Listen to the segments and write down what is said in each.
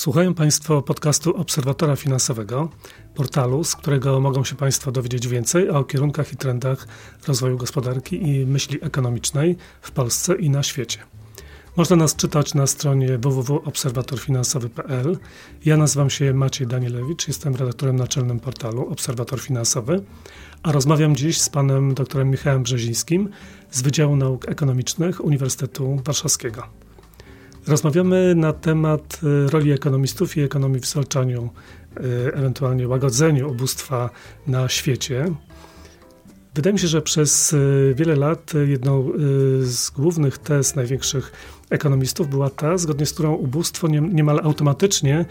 Słuchają Państwo podcastu Obserwatora Finansowego, portalu, z którego mogą się Państwo dowiedzieć więcej o kierunkach i trendach rozwoju gospodarki i myśli ekonomicznej w Polsce i na świecie. Można nas czytać na stronie www.obserwatorfinansowy.pl. Ja nazywam się Maciej Danielewicz, jestem redaktorem naczelnym portalu Obserwator Finansowy, a rozmawiam dziś z panem doktorem Michałem Brzezińskim z Wydziału Nauk Ekonomicznych Uniwersytetu Warszawskiego. Rozmawiamy na temat y, roli ekonomistów i ekonomii w zwalczaniu, y, ewentualnie łagodzeniu ubóstwa na świecie. Wydaje mi się, że przez y, wiele lat jedną z głównych tez największych ekonomistów była ta, zgodnie z którą ubóstwo niemal automatycznie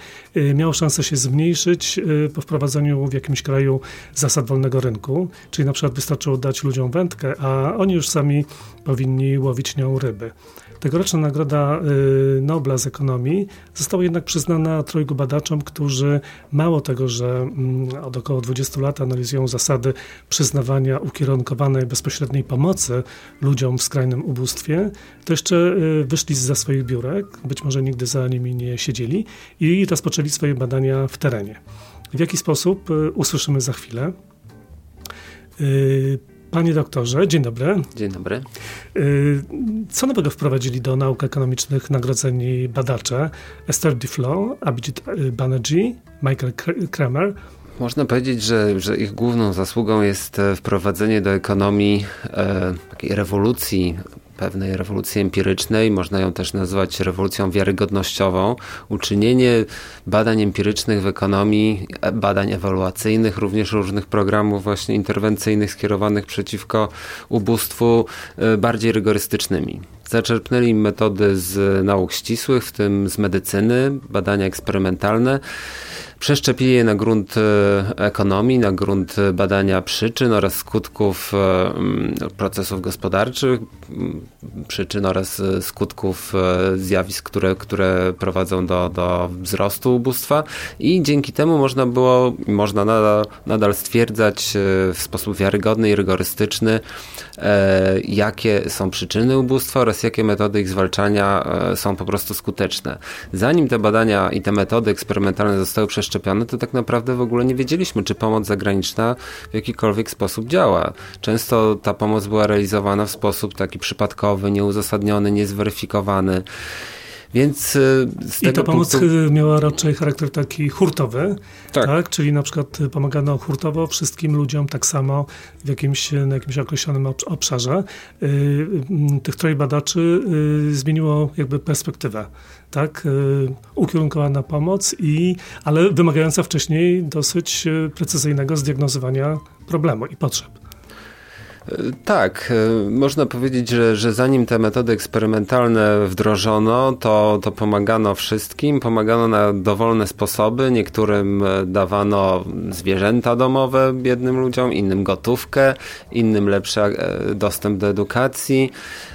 miało szansę się zmniejszyć po wprowadzeniu w jakimś kraju zasad wolnego rynku, czyli na przykład wystarczyło dać ludziom wędkę, a oni już sami powinni łowić nią ryby. Tegoroczna Nagroda y, Nobla z ekonomii została jednak przyznana trojgu badaczom, którzy mało tego, że mm, od około 20 lat analizują zasady przyznawania ukierunkowanej bezpośredniej pomocy ludziom w skrajnym ubóstwie, to jeszcze y, wyszli za swoich biurek, być może nigdy za nimi nie siedzieli i rozpoczęli swoje badania w terenie. W jaki sposób y, usłyszymy za chwilę. Panie doktorze, dzień dobry. Dzień dobry. Y, co nowego wprowadzili do nauk ekonomicznych nagrodzeni badacze Esther Duflo, Abhijit Banerjee, Michael Kramer? Można powiedzieć, że, że ich główną zasługą jest e, wprowadzenie do ekonomii e, takiej rewolucji pewnej rewolucji empirycznej, można ją też nazwać rewolucją wiarygodnościową, uczynienie badań empirycznych w ekonomii, e, badań ewaluacyjnych, również różnych programów właśnie interwencyjnych skierowanych przeciwko ubóstwu e, bardziej rygorystycznymi. Zaczerpnęli metody z nauk ścisłych, w tym z medycyny, badania eksperymentalne, przeszczepili je na grunt e, ekonomii, na grunt badania przyczyn oraz skutków e, procesów gospodarczych, przyczyn oraz e, skutków zjawisk, które, które prowadzą do, do wzrostu ubóstwa. I dzięki temu można było, można nadal, nadal stwierdzać w sposób wiarygodny i rygorystyczny, jakie są przyczyny ubóstwa oraz jakie metody ich zwalczania są po prostu skuteczne. Zanim te badania i te metody eksperymentalne zostały przeszczepione, to tak naprawdę w ogóle nie wiedzieliśmy, czy pomoc zagraniczna w jakikolwiek sposób działa. Często ta pomoc była realizowana w sposób taki przypadkowy, nieuzasadniony, niezweryfikowany. Więc y, z I ta pomoc punktu... miała raczej charakter taki hurtowy, tak. tak. Czyli na przykład pomagano hurtowo wszystkim ludziom tak samo w jakimś, na jakimś określonym obszarze. Y, y, tych troje badaczy zmieniło jakby perspektywę tak, ukierunkowana pomoc, i, ale wymagająca wcześniej dosyć precyzyjnego zdiagnozowania problemu i potrzeb. Tak, e, można powiedzieć, że, że zanim te metody eksperymentalne wdrożono, to, to pomagano wszystkim, pomagano na dowolne sposoby. Niektórym e, dawano zwierzęta domowe biednym ludziom, innym gotówkę, innym lepszy e, dostęp do edukacji.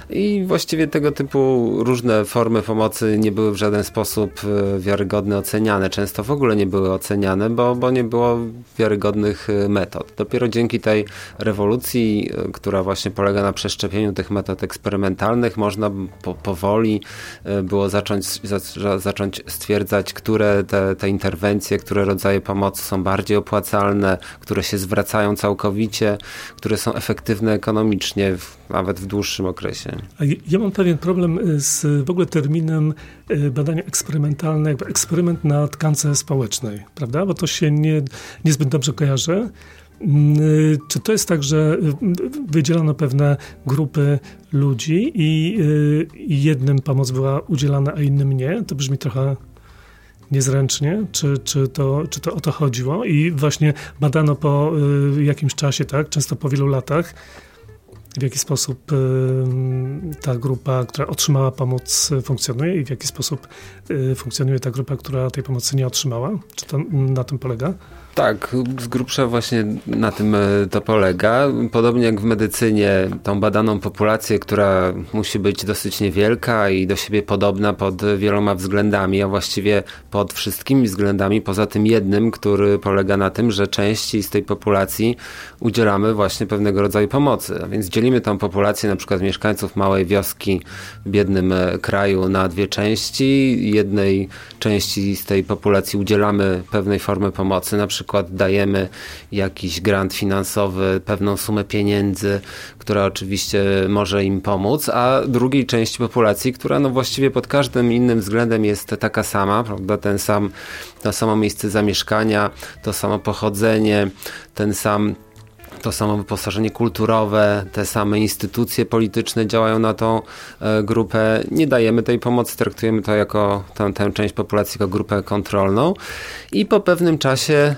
I właściwie tego typu różne formy pomocy nie były w żaden sposób wiarygodnie oceniane. Często w ogóle nie były oceniane, bo, bo nie było wiarygodnych metod. Dopiero dzięki tej rewolucji która właśnie polega na przeszczepieniu tych metod eksperymentalnych, można po, powoli e, było zacząć, za, zacząć stwierdzać, które te, te interwencje, które rodzaje pomocy są bardziej opłacalne, które się zwracają całkowicie, które są efektywne ekonomicznie, nawet w dłuższym okresie. Ja mam pewien problem e, z w ogóle terminem e, badania eksperymentalne, eksperyment na tkance społecznej, prawda? Bo to się nie, niezbyt dobrze kojarzy. Mm, y, czy to jest tak, że y, wydzielono pewne grupy ludzi i y, jednym pomoc była udzielana, a innym nie? To brzmi trochę niezręcznie. Czy, czy, to, czy to o to chodziło? I właśnie badano po jakimś czasie, tak, często po wielu latach, w jaki sposób ta grupa, która otrzymała pomoc, funkcjonuje i w jaki sposób funkcjonuje ta grupa, która tej pomocy nie otrzymała? Czy to na tym polega? Tak, z grubsza właśnie na tym e, to polega. Podobnie jak w medycynie, tą badaną populację, która musi być dosyć niewielka i do siebie podobna pod wieloma względami, a właściwie pod wszystkimi względami, poza tym jednym, który polega na tym, że części z tej populacji udzielamy właśnie pewnego rodzaju pomocy. A więc dzielimy tą populację na przykład mieszkańców małej wioski w biednym e, kraju na dwie części. Jednej części z tej populacji udzielamy pewnej formy pomocy, na przykład przykład dajemy jakiś grant finansowy, pewną sumę pieniędzy, która oczywiście może im pomóc, a drugiej części populacji, która no właściwie pod każdym innym względem jest taka sama, prawda, ten sam, to samo miejsce zamieszkania, to samo pochodzenie, ten sam to samo wyposażenie kulturowe, te same instytucje polityczne działają na tą e, grupę. Nie dajemy tej pomocy, traktujemy to jako tę, tę część populacji jako grupę kontrolną i po pewnym czasie e,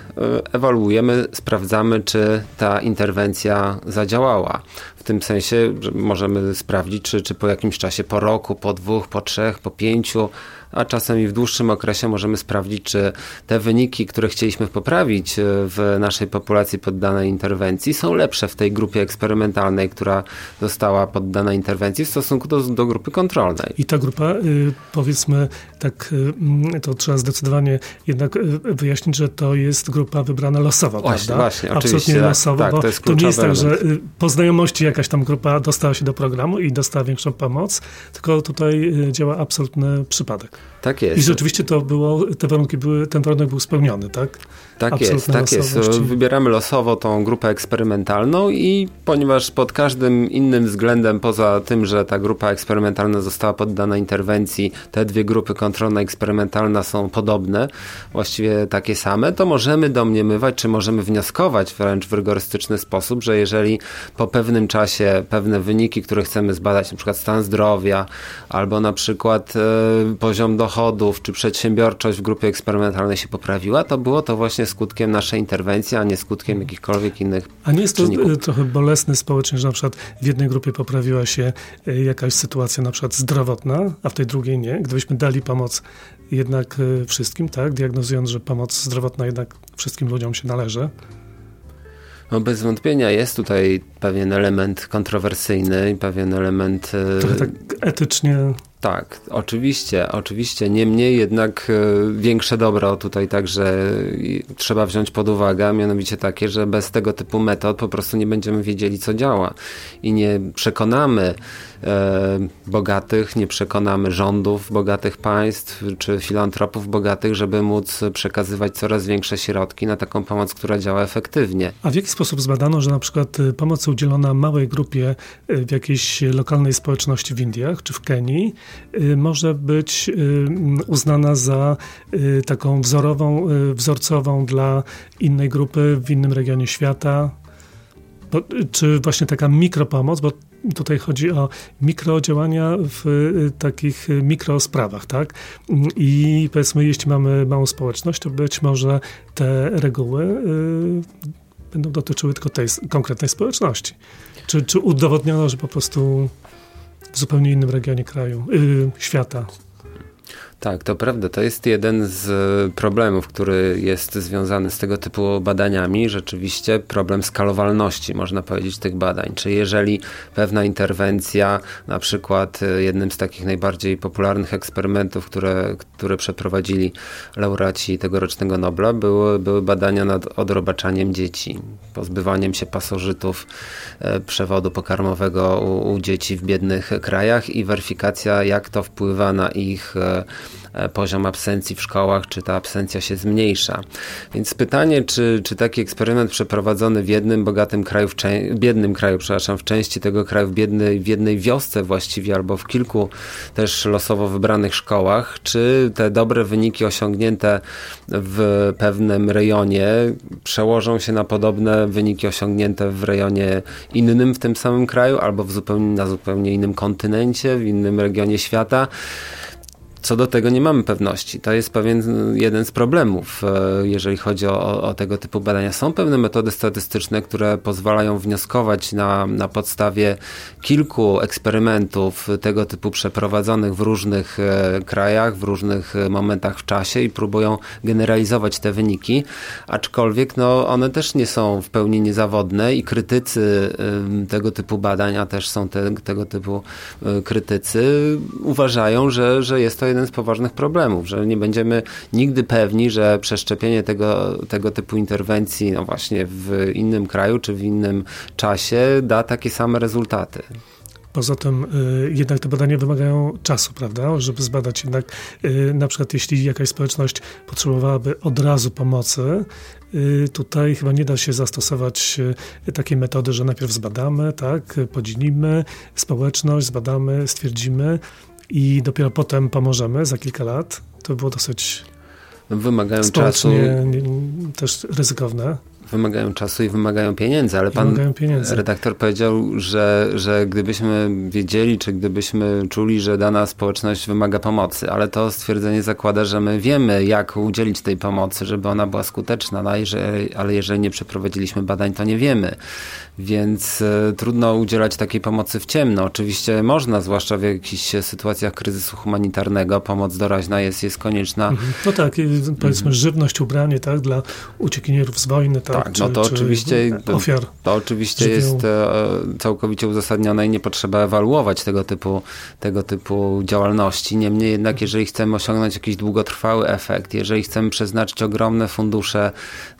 ewaluujemy, sprawdzamy, czy ta interwencja zadziałała. W tym sensie, że możemy sprawdzić, czy, czy po jakimś czasie, po roku, po dwóch, po trzech, po pięciu, a czasem i w dłuższym okresie możemy sprawdzić, czy te wyniki, które chcieliśmy poprawić e, w naszej populacji poddanej interwencji, są lepsze w tej grupie eksperymentalnej, która została poddana interwencji w stosunku do, do grupy kontrolnej. I ta grupa, y, powiedzmy, tak, y, to trzeba zdecydowanie jednak y, wyjaśnić, że to jest grupa wybrana losowo, właśnie, prawda? Właśnie, Absolutnie oczywiście. losowo, tak, bo to, jest to nie jest tak, że po znajomości jakaś tam grupa dostała się do programu i dostała większą pomoc, tylko tutaj działa absolutny przypadek. Tak jest. I rzeczywiście to było, te warunki były, ten warunek był spełniony, tak? Tak jest, tak jest. Wybieramy losowo tą grupę eksperymentalną i ponieważ pod każdym innym względem, poza tym, że ta grupa eksperymentalna została poddana interwencji, te dwie grupy kontrolna i eksperymentalna są podobne, właściwie takie same, to możemy domniemywać, czy możemy wnioskować wręcz w rygorystyczny sposób, że jeżeli po pewnym czasie pewne wyniki, które chcemy zbadać, na przykład stan zdrowia, albo na przykład e, poziom dochodów, czy przedsiębiorczość w grupie eksperymentalnej się poprawiła, to było to właśnie skutkiem naszej interwencji, a nie skutkiem jakichkolwiek innych A nie jest to czynników. trochę bolesne społecznie, że na przykład w jednej grupie poprawiła się e, jakaś sytuacja na przykład zdrowotna, a w tej drugiej nie. Gdybyśmy dali pomoc jednak e, wszystkim, tak, diagnozując, że pomoc zdrowotna jednak wszystkim ludziom się należy, no bez wątpienia jest tutaj pewien element kontrowersyjny, pewien element... E, trochę tak etycznie tak, oczywiście, oczywiście. Niemniej jednak e, większe dobro tutaj także trzeba wziąć pod uwagę, a mianowicie takie, że bez tego typu metod po prostu nie będziemy wiedzieli, co działa i nie przekonamy e, bogatych, nie przekonamy rządów bogatych państw czy filantropów bogatych, żeby móc przekazywać coraz większe środki na taką pomoc, która działa efektywnie. A w jaki sposób zbadano, że na przykład e, pomoc udzielona małej grupie e, w jakiejś lokalnej społeczności w Indiach czy w Kenii może być y, uznana za y, taką wzorową, wzorcową dla innej grupy w innym regionie świata? Czy właśnie taka mikropomoc, bo tutaj chodzi o mikrodziałania w takich mikrosprawach, tak? I powiedzmy, jeśli mamy małą społeczność, to być może te reguły będą dotyczyły tylko tej konkretnej społeczności. Czy, czy udowodniono, że po prostu w zupełnie innym regionie kraju, yy, świata. Tak, to prawda. To jest jeden z e, problemów, który jest związany z tego typu badaniami. Rzeczywiście problem skalowalności, można powiedzieć, tych badań. Czy jeżeli pewna interwencja, na przykład e, jednym z takich najbardziej popularnych eksperymentów, które, które przeprowadzili laureaci tegorocznego Nobla, były, były badania nad odrobaczaniem dzieci, pozbywaniem się pasożytów e, przewodu pokarmowego u, u dzieci w biednych krajach i weryfikacja, jak to wpływa na ich poziom absencji w szkołach, czy ta absencja się zmniejsza. Więc pytanie, czy, czy taki eksperyment przeprowadzony w jednym bogatym kraju, w biednym kraju, przepraszam, w części tego kraju, w, biednej, w jednej wiosce właściwie, albo w kilku też losowo wybranych szkołach, czy te dobre wyniki osiągnięte w pewnym rejonie przełożą się na podobne wyniki osiągnięte w rejonie innym w tym samym kraju, albo w zupełnie, na zupełnie innym kontynencie, w innym regionie świata. Co do tego nie mamy pewności. To jest pewien jeden z problemów, e, jeżeli chodzi o, o, tego typu badania. Są pewne metody statystyczne, które pozwalają wnioskować na, na podstawie kilku eksperymentów tego typu przeprowadzonych w różnych e, krajach, w różnych momentach w czasie i próbują generalizować te wyniki, aczkolwiek no, one też nie są w pełni niezawodne i krytycy tego typu badania też są te, tego typu e, krytycy, uważają, że, że jest to jeden z poważnych problemów, że nie będziemy nigdy pewni, że przeszczepienie tego, tego typu interwencji, no właśnie w innym kraju czy w innym czasie da takie same rezultaty. Poza tym y, jednak te badania wymagają czasu, prawda, żeby zbadać jednak y, na przykład jeśli jakaś społeczność potrzebowałaby od razu pomocy, y, tutaj chyba nie da się zastosować takiej metody, że najpierw zbadamy, tak, podzielimy społeczność, zbadamy, stwierdzimy i dopiero potem pomożemy za kilka lat. To było dosyć wymagają czasu. też ryzykowne wymagają czasu i wymagają pieniędzy, ale pan pieniędzy. redaktor powiedział, że, że gdybyśmy wiedzieli, czy gdybyśmy czuli, że dana społeczność wymaga pomocy, ale to stwierdzenie zakłada, że my wiemy, jak udzielić tej pomocy, żeby ona była skuteczna, no, jeżeli, ale jeżeli nie przeprowadziliśmy badań, to nie wiemy. Więc e, trudno udzielać takiej pomocy w ciemno. Oczywiście można, zwłaszcza w jakichś sytuacjach kryzysu humanitarnego, pomoc doraźna jest, jest konieczna. Mhm. No tak, powiedzmy mhm. żywność, ubranie, tak, dla uciekinierów z wojny, tak, tak, czy, no to oczywiście, ofiar. To, to oczywiście jest e, całkowicie uzasadnione i nie potrzeba ewaluować tego typu, tego typu działalności. Niemniej jednak, jeżeli chcemy osiągnąć jakiś długotrwały efekt, jeżeli chcemy przeznaczyć ogromne fundusze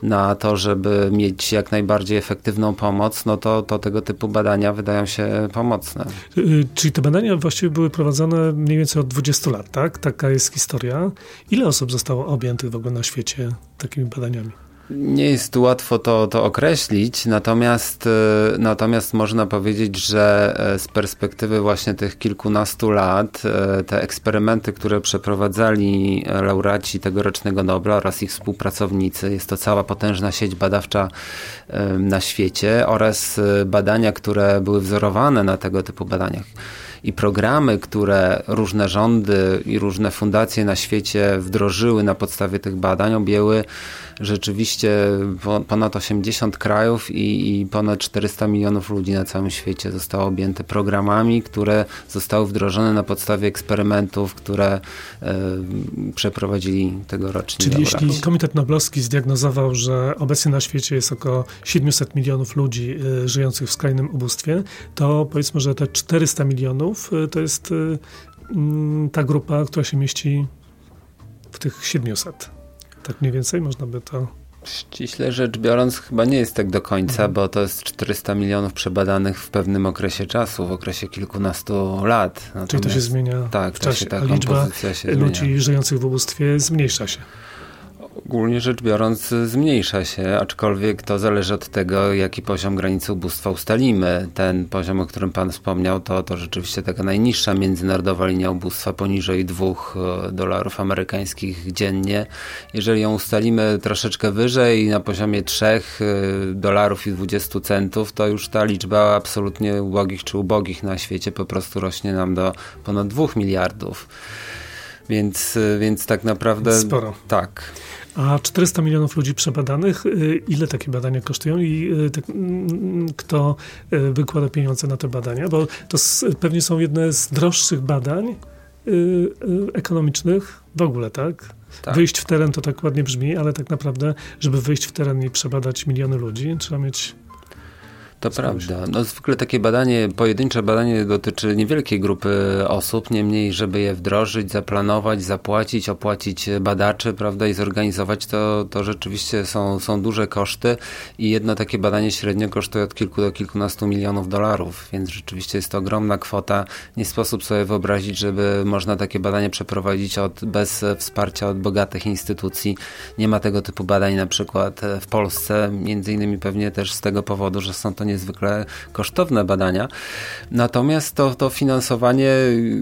na to, żeby mieć jak najbardziej efektywną pomoc, no to, to tego typu badania wydają się pomocne. Y, czyli te badania właściwie były prowadzone mniej więcej od 20 lat, tak? Taka jest historia. Ile osób zostało objętych w ogóle na świecie takimi badaniami? Nie jest łatwo to, to określić, natomiast, e, natomiast można powiedzieć, że e, z perspektywy właśnie tych kilkunastu lat e, te eksperymenty, które przeprowadzali laureaci tegorocznego Nobla oraz ich współpracownicy, jest to cała potężna sieć badawcza na świecie oraz badania, które były wzorowane na tego typu badaniach. I programy, które różne rządy i różne fundacje na świecie wdrożyły na podstawie tych badań, objęły rzeczywiście ponad 80 krajów i, i, ponad 400 milionów ludzi na całym świecie zostało objęte programami, które zostały wdrożone na podstawie eksperymentów, które e, przeprowadzili tegoroczni Czyli jeśli Komitet Noblowski zdiagnozował, że obecnie na świecie jest około 700 milionów ludzi e, żyjących w skrajnym ubóstwie, to powiedzmy, że te 400 milionów e, to jest ta grupa, która się mieści w tych 700. Tak mniej więcej można by to Ściśle rzecz biorąc, chyba nie jest tak do końca, mhm. bo to jest 400 milionów przebadanych w pewnym okresie czasu, w okresie kilkunastu lat. Natomiast, Czyli to się zmienia tak, w czasie, ta a liczba ludzi żyjących w ubóstwie zmniejsza się. Ogólnie rzecz biorąc zmniejsza się, aczkolwiek to zależy od tego, jaki poziom granicy ubóstwa ustalimy. Ten poziom, o którym Pan wspomniał, to, to rzeczywiście taka najniższa międzynarodowa linia ubóstwa poniżej 2 e, dolarów amerykańskich dziennie. Jeżeli ją ustalimy troszeczkę wyżej, na poziomie 3 e, dolarów i 20 centów, to już ta liczba absolutnie ubogich czy ubogich na świecie po prostu rośnie nam do ponad 2 miliardów. Więc, e, więc tak naprawdę. Sporo. Tak. A 400 milionów ludzi przebadanych, y, ile takie badania kosztują i y, te, mm, kto y, wykłada pieniądze na te badania? Bo to pewnie są jedne z droższych badań ekonomicznych w ogóle, tak? tak? Wyjść w teren to tak ładnie brzmi, ale tak naprawdę, żeby wyjść w teren i przebadać miliony ludzi, trzeba mieć to prawda. No, zwykle takie badanie, pojedyncze badanie dotyczy niewielkiej grupy osób, niemniej, żeby je wdrożyć, zaplanować, zapłacić, opłacić badaczy, prawda, i zorganizować, to, to rzeczywiście są, są duże koszty i jedno takie badanie średnio kosztuje od kilku do kilkunastu milionów dolarów, więc rzeczywiście jest to ogromna kwota. Nie sposób sobie wyobrazić, żeby można takie badanie przeprowadzić od, bez wsparcia od bogatych instytucji. Nie ma tego typu badań na przykład w Polsce, między innymi pewnie też z tego powodu, że są to niezwykle kosztowne badania. Natomiast to, to finansowanie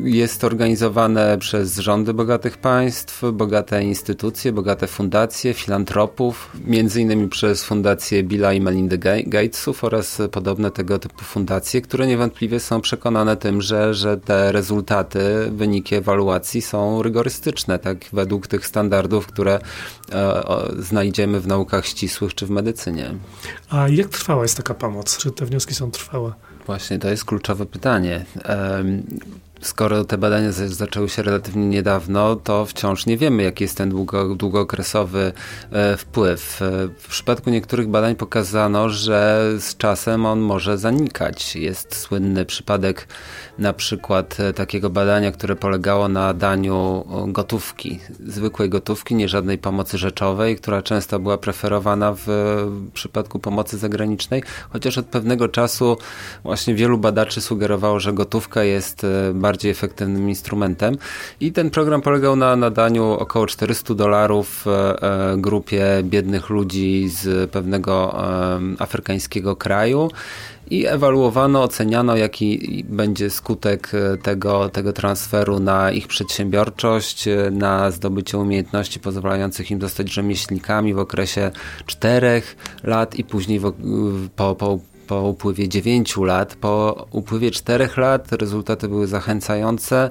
jest organizowane przez rządy bogatych państw, bogate instytucje, bogate fundacje, filantropów, między innymi przez fundację Billa i Melinda Gatesów oraz podobne tego typu fundacje, które niewątpliwie są przekonane tym, że, że te rezultaty, wyniki ewaluacji są rygorystyczne, tak według tych standardów, które e, znajdziemy w naukach ścisłych czy w medycynie. A jak trwała jest taka pomoc? Czy te wnioski są trwałe? Właśnie, to jest kluczowe pytanie skoro te badania zaczęły się relatywnie niedawno, to wciąż nie wiemy, jaki jest ten długo, długookresowy e, wpływ. E, w przypadku niektórych badań pokazano, że z czasem on może zanikać. Jest słynny przypadek na przykład e, takiego badania, które polegało na daniu gotówki, zwykłej gotówki, nie żadnej pomocy rzeczowej, która często była preferowana w przypadku pomocy zagranicznej, chociaż od pewnego czasu właśnie wielu badaczy sugerowało, że gotówka jest bardziej efektywnym instrumentem. I ten program polegał na nadaniu około 400 dolarów e, e, grupie biednych ludzi z pewnego e, afrykańskiego kraju i ewaluowano, oceniano, jaki będzie skutek tego, tego transferu na ich przedsiębiorczość, na zdobycie umiejętności pozwalających im zostać rzemieślnikami w okresie czterech lat i później w, po, po po upływie 9 lat. Po upływie 4 lat rezultaty były zachęcające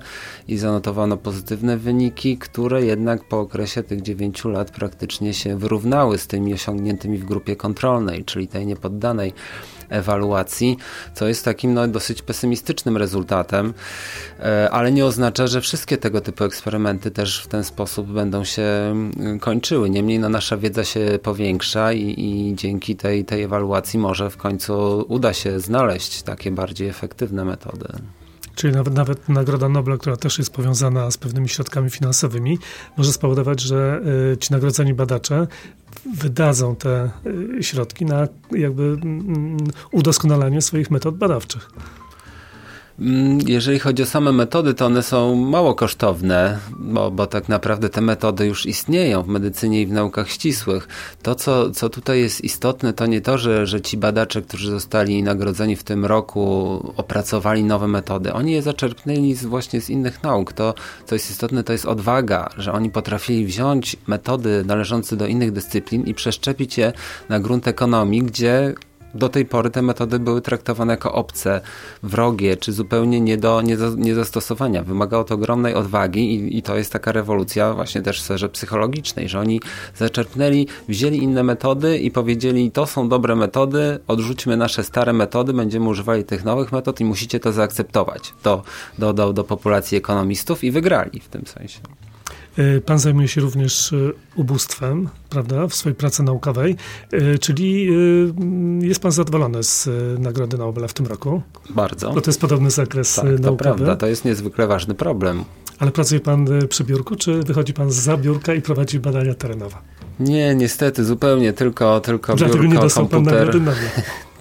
i zanotowano pozytywne wyniki, które jednak po okresie tych 9 lat praktycznie się wyrównały z tymi osiągniętymi w grupie kontrolnej, czyli tej niepoddanej ewaluacji, co jest takim no, dosyć pesymistycznym rezultatem, e, ale nie oznacza, że wszystkie tego typu eksperymenty też w ten sposób będą się mm, kończyły. Niemniej no, nasza wiedza się powiększa i, i dzięki tej, tej ewaluacji może w końcu uda się znaleźć takie bardziej efektywne metody. Czyli nawet, nawet Nagroda Nobla, która też jest powiązana z pewnymi środkami finansowymi, może spowodować, że y, ci nagrodzeni badacze wydadzą te y, środki na jakby mm, udoskonalanie swoich metod badawczych. Mm, jeżeli chodzi o same metody, to one są mało kosztowne, bo, bo tak naprawdę te metody już istnieją w medycynie i w naukach ścisłych. To, co, co tutaj jest istotne, to nie to, że, że ci badacze, którzy zostali nagrodzeni w tym roku, opracowali nowe metody. Oni je zaczerpnęli z, właśnie z innych nauk. To, co jest istotne, to jest odwaga, że oni potrafili wziąć metody należące do innych dyscyplin i przeszczepić je na grunt ekonomii, gdzie do tej pory te metody były traktowane jako obce, wrogie, czy zupełnie nie do, nie do nie zastosowania. Wymagało to ogromnej odwagi i, i to jest taka rewolucja właśnie też w sferze psychologicznej, że oni zaczerpnęli, wzięli inne metody i powiedzieli, to są dobre metody, odrzućmy nasze stare metody, będziemy używali tych nowych metod i musicie to zaakceptować do, do, do, do populacji ekonomistów i wygrali w tym sensie. E, pan zajmuje się również e, ubóstwem, prawda, w swojej pracy naukowej, e, czyli jest pan zadowolony z Nagrody Nobla w tym roku? Bardzo. Bo to jest podobny zakres tak, naukowy. to prawda, to jest niezwykle ważny problem. Ale pracuje pan przy biurku, czy wychodzi pan za biurka i prowadzi badania terenowe? Nie, niestety, zupełnie tylko, tylko Dlatego biurko, nie dostał komputer. pan Nagrody Nobla.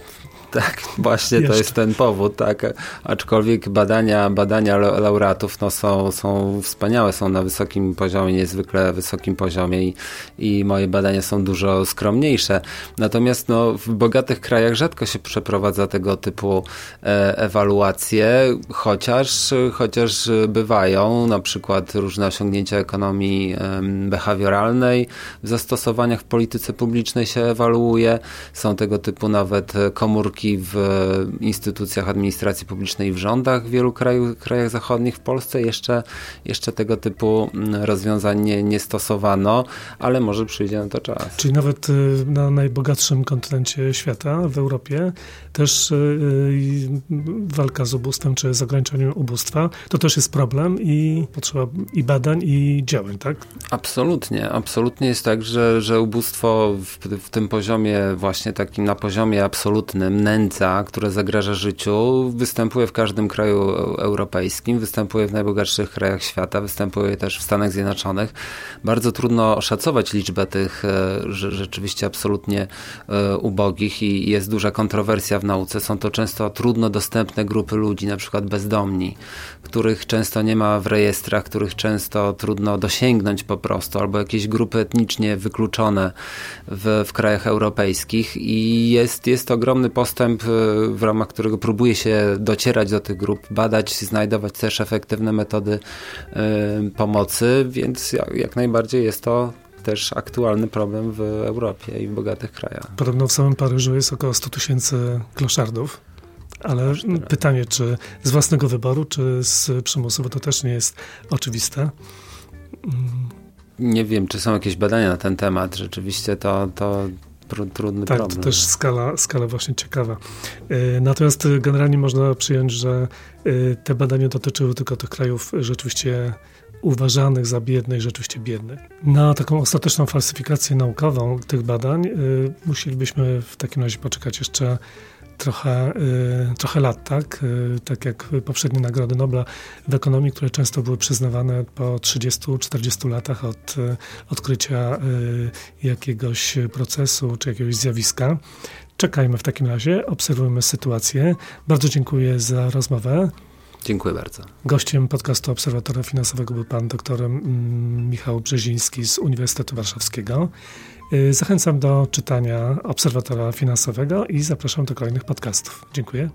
Tak, właśnie Jeszcze. to jest ten powód, tak. Aczkolwiek badania, badania laureatów no, są, są wspaniałe, są na wysokim poziomie, niezwykle wysokim poziomie i, i moje badania są dużo skromniejsze. Natomiast no, w bogatych krajach rzadko się przeprowadza tego typu e, ewaluacje, chociaż, chociaż bywają na przykład różne osiągnięcia ekonomii e, behawioralnej w zastosowaniach w polityce publicznej się ewaluuje. Są tego typu nawet komórki w instytucjach administracji publicznej w rządach w wielu kraju, krajach zachodnich. W Polsce jeszcze, jeszcze tego typu mm, rozwiązań nie, nie stosowano, ale może przyjdzie na to czas. Czyli nawet y, na najbogatszym kontynencie świata, w Europie, też y, walka z ubóstwem czy z ograniczeniem ubóstwa, to też jest problem i potrzeba i badań, i działań, tak? Absolutnie. Absolutnie jest tak, że, że ubóstwo w, w tym poziomie, właśnie takim na poziomie absolutnym, nędza, która zagraża życiu, występuje w każdym kraju europejskim, występuje w najbogatszych krajach świata, występuje też w Stanach Zjednoczonych. Bardzo trudno oszacować liczbę tych e, rzeczywiście absolutnie e, ubogich i jest duża kontrowersja w nauce. Są to często trudno dostępne grupy ludzi, na przykład bezdomni, których często nie ma w rejestrach, których często trudno dosięgnąć po prostu, albo jakieś grupy etnicznie wykluczone w, w krajach europejskich i jest, jest ogromny postęp postęp, w ramach którego próbuje się docierać do tych grup, badać, znajdować też efektywne metody pomocy, więc jak najbardziej jest to też aktualny problem w Europie i w bogatych krajach. Podobno w samym Paryżu jest około 100 tysięcy kloszardów. Ale pytanie, czy z własnego wyboru, czy z przymusu, bo to też nie jest oczywiste. Mm. Nie wiem, czy są jakieś badania na ten temat. Rzeczywiście to, to trudny tak, problem. Tak, to też skala, skala właśnie ciekawa. E, natomiast generalnie można przyjąć, że e, te badania dotyczyły tylko tych krajów rzeczywiście uważanych za biednych, rzeczywiście biednych. Na taką ostateczną falsyfikację naukową tych badań musielibyśmy w takim razie poczekać jeszcze trochę, y, trochę lat, tak? Y, tak jak poprzednie nagrody Nobla w ekonomii, które często były przyznawane po 30-40 latach od y, odkrycia jakiegoś procesu czy jakiegoś zjawiska. Czekajmy w takim razie, obserwujmy sytuację. Bardzo dziękuję za rozmowę. Dziękuję bardzo. Gościem podcastu Obserwatora Finansowego był pan doktor mm, Michał Brzeziński z Uniwersytetu Warszawskiego. Y, zachęcam do czytania Obserwatora Finansowego i zapraszam do kolejnych podcastów. Dziękuję.